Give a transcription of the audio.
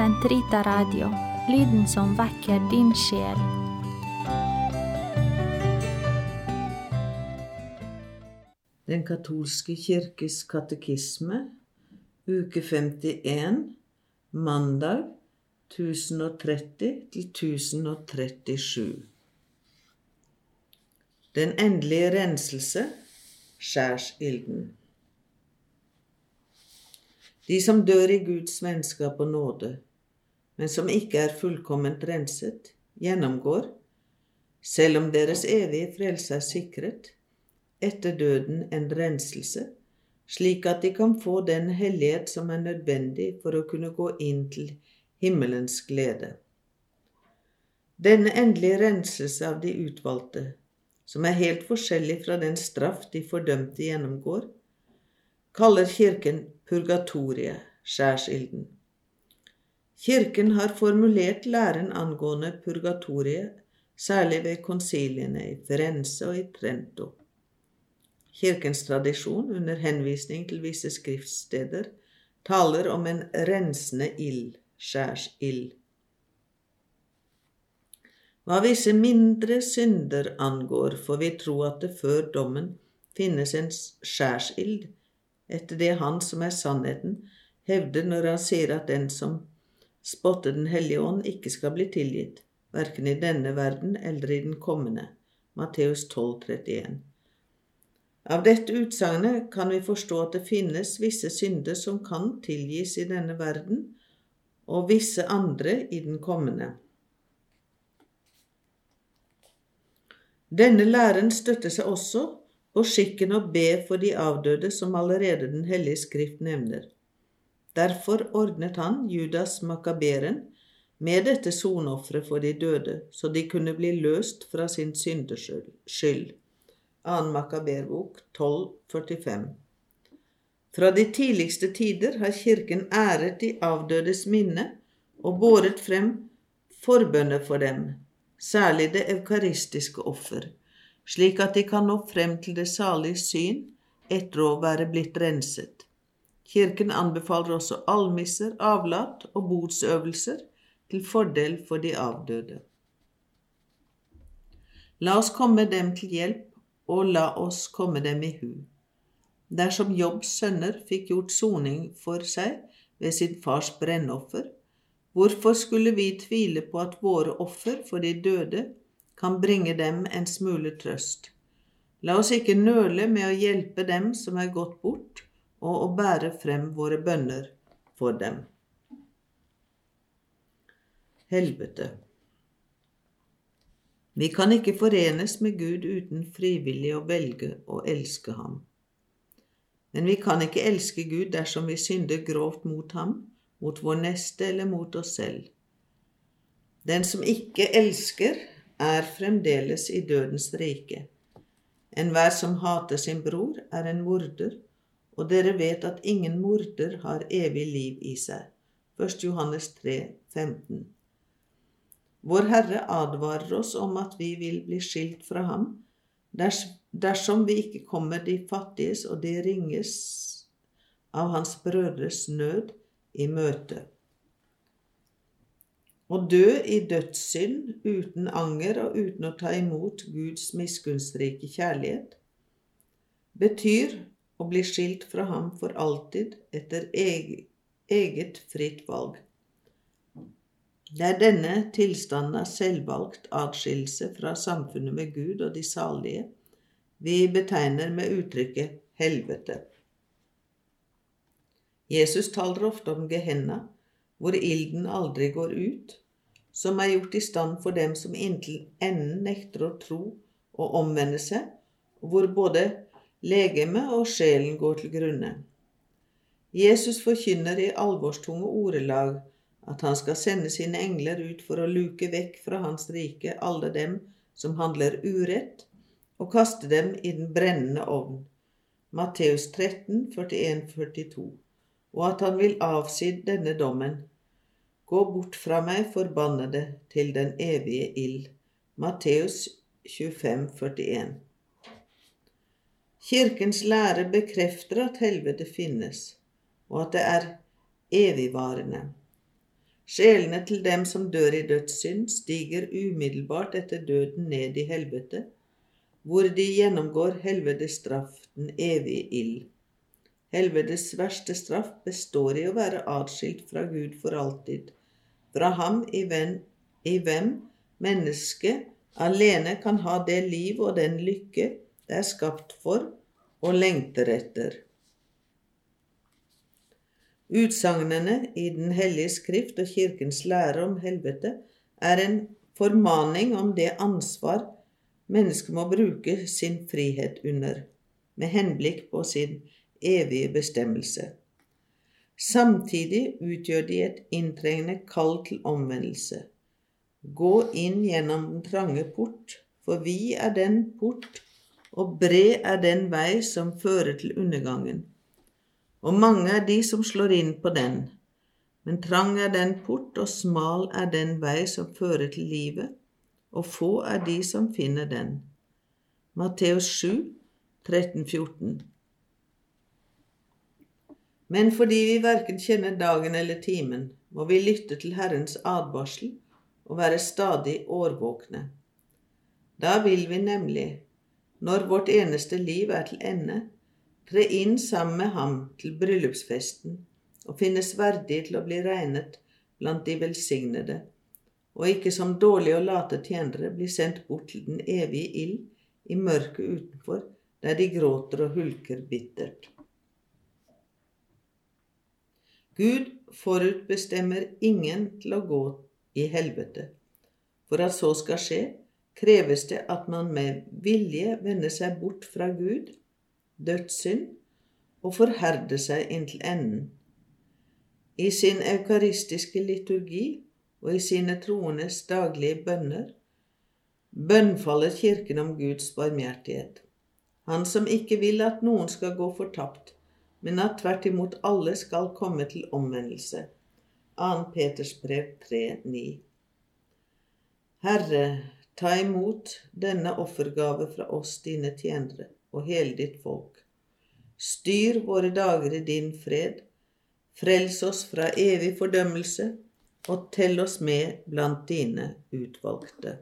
Sentrita Radio, lyden som vekker din sjel. Den katolske kirkes katekisme, uke 51, mandag 1030 til 1037. Den endelige renselse, skjærsilden. De som dør i Guds vennskap og nåde, men som ikke er fullkomment renset, gjennomgår, selv om deres evige frelse er sikret, etter døden en renselse, slik at de kan få den hellighet som er nødvendig for å kunne gå inn til himmelens glede. Denne endelige renselse av de utvalgte, som er helt forskjellig fra den straff de fordømte gjennomgår, kaller Kirken purgatoriet, skjærsilden. Kirken har formulert læren angående purgatoriet, særlig ved konsiliene i Firenze og i Trento. Kirkens tradisjon, under henvisning til visse skriftsteder, taler om en rensende ild, skjærsild. Hva visse mindre synder angår, får vi tro at det før dommen finnes en skjærsild, etter det Han som er sannheten, hevder når han sier at den som spotter Den hellige ånd, ikke skal bli tilgitt, verken i denne verden eller i den kommende. Matteus 12, 31. Av dette utsagnet kan vi forstå at det finnes visse synder som kan tilgis i denne verden, og visse andre i den kommende. Denne læren støtter seg også på skikken å be for de avdøde som allerede Den hellige skrift nevner. Derfor ordnet han Judas makaberen med dette sonofferet for de døde, så de kunne bli løst fra sin syndeskyld. 2. Makaberbok 1245. Fra de tidligste tider har Kirken æret de avdødes minne og båret frem forbønner for dem, særlig det eukaristiske offer, slik at de kan nå frem til det salige syn etter å være blitt renset. Kirken anbefaler også almisser, avlat og botsøvelser til fordel for de avdøde. La oss komme dem til hjelp, og la oss komme dem i hu. Dersom Jobbs sønner fikk gjort soning for seg ved sin fars brennoffer, hvorfor skulle vi tvile på at våre offer for de døde kan bringe dem en smule trøst? La oss ikke nøle med å hjelpe dem som er gått bort, og å bære frem våre bønner for dem. Helvete. Vi kan ikke forenes med Gud uten frivillig å velge å elske ham. Men vi kan ikke elske Gud dersom vi synder grovt mot ham, mot vår neste eller mot oss selv. Den som ikke elsker, er fremdeles i dødens rike. Enhver som hater sin bror, er en morder, og dere vet at ingen morder har evig liv i seg. 1. Johannes 3, 15. Vår Herre advarer oss om at vi vil bli skilt fra ham dersom vi ikke kommer de fattiges og de ringes av hans brødres nød i møte. Å dø i dødssynd uten anger og uten å ta imot Guds miskunnsrike kjærlighet betyr å blir skilt fra ham for alltid etter eget fritt valg. Det er denne tilstanden av selvvalgt atskillelse fra samfunnet med Gud og de salige vi betegner med uttrykket helvete. Jesus taler ofte om Gehenna, hvor ilden aldri går ut, som er gjort i stand for dem som inntil enden nekter å tro og omvende seg, og hvor både legeme og sjelen går til grunne. Jesus forkynner i alvorstunge ordelag at han skal sende sine engler ut for å luke vekk fra hans rike alle dem som handler urett, og kaste dem i den brennende ovn. Matteus 13, 41-42 og at han vil avsi denne dommen. Gå bort fra meg, forbannede, til den evige ild. Matteus 25, 41. Kirkens lære bekrefter at helvete finnes, og at det er evigvarende. Sjelene til dem som dør i dødssynd, stiger umiddelbart etter døden ned i helvete, hvor de gjennomgår helvetes straff, den evige ild. Helvetes verste straff består i å være atskilt fra Gud for alltid, fra ham i, venn, i hvem mennesket alene kan ha det liv og den lykke det er skapt for og lengter etter. Utsagnene i Den hellige skrift og Kirkens lære om helvete er en formaning om det ansvar mennesket må bruke sin frihet under, med henblikk på sin evige bestemmelse. Samtidig utgjør de et inntrengende kall til omvendelse. Gå inn gjennom den trange port, for vi er den port, og bred er den vei som fører til undergangen og mange er de som slår inn på den. Men trang er den port, og smal er den vei som fører til livet, og få er de som finner den. Matteus 7, 13-14 Men fordi vi verken kjenner dagen eller timen, må vi lytte til Herrens advarsel og være stadig årvåkne. Da vil vi nemlig, når vårt eneste liv er til ende, tre inn sammen med ham til bryllupsfesten og finnes verdig til å bli regnet blant de velsignede, og ikke som dårlige og late tjenere bli sendt bort til den evige ild i mørket utenfor, der de gråter og hulker bittert. Gud forutbestemmer ingen til å gå i helvete. For at så skal skje, kreves det at man med vilje vender seg bort fra Gud dødssynd og forherder seg inntil enden. I sin eukaristiske liturgi og i sine troendes daglige bønner bønnfaller Kirken om Guds barmhjertighet. Han som ikke vil at noen skal gå fortapt, men at tvert imot alle skal komme til omvendelse. 2. Peters brev 3,9 Herre, ta imot denne offergave fra oss, dine tjenere og hele ditt folk. Styr våre dager i din fred. Frels oss fra evig fordømmelse, og tell oss med blant dine utvalgte.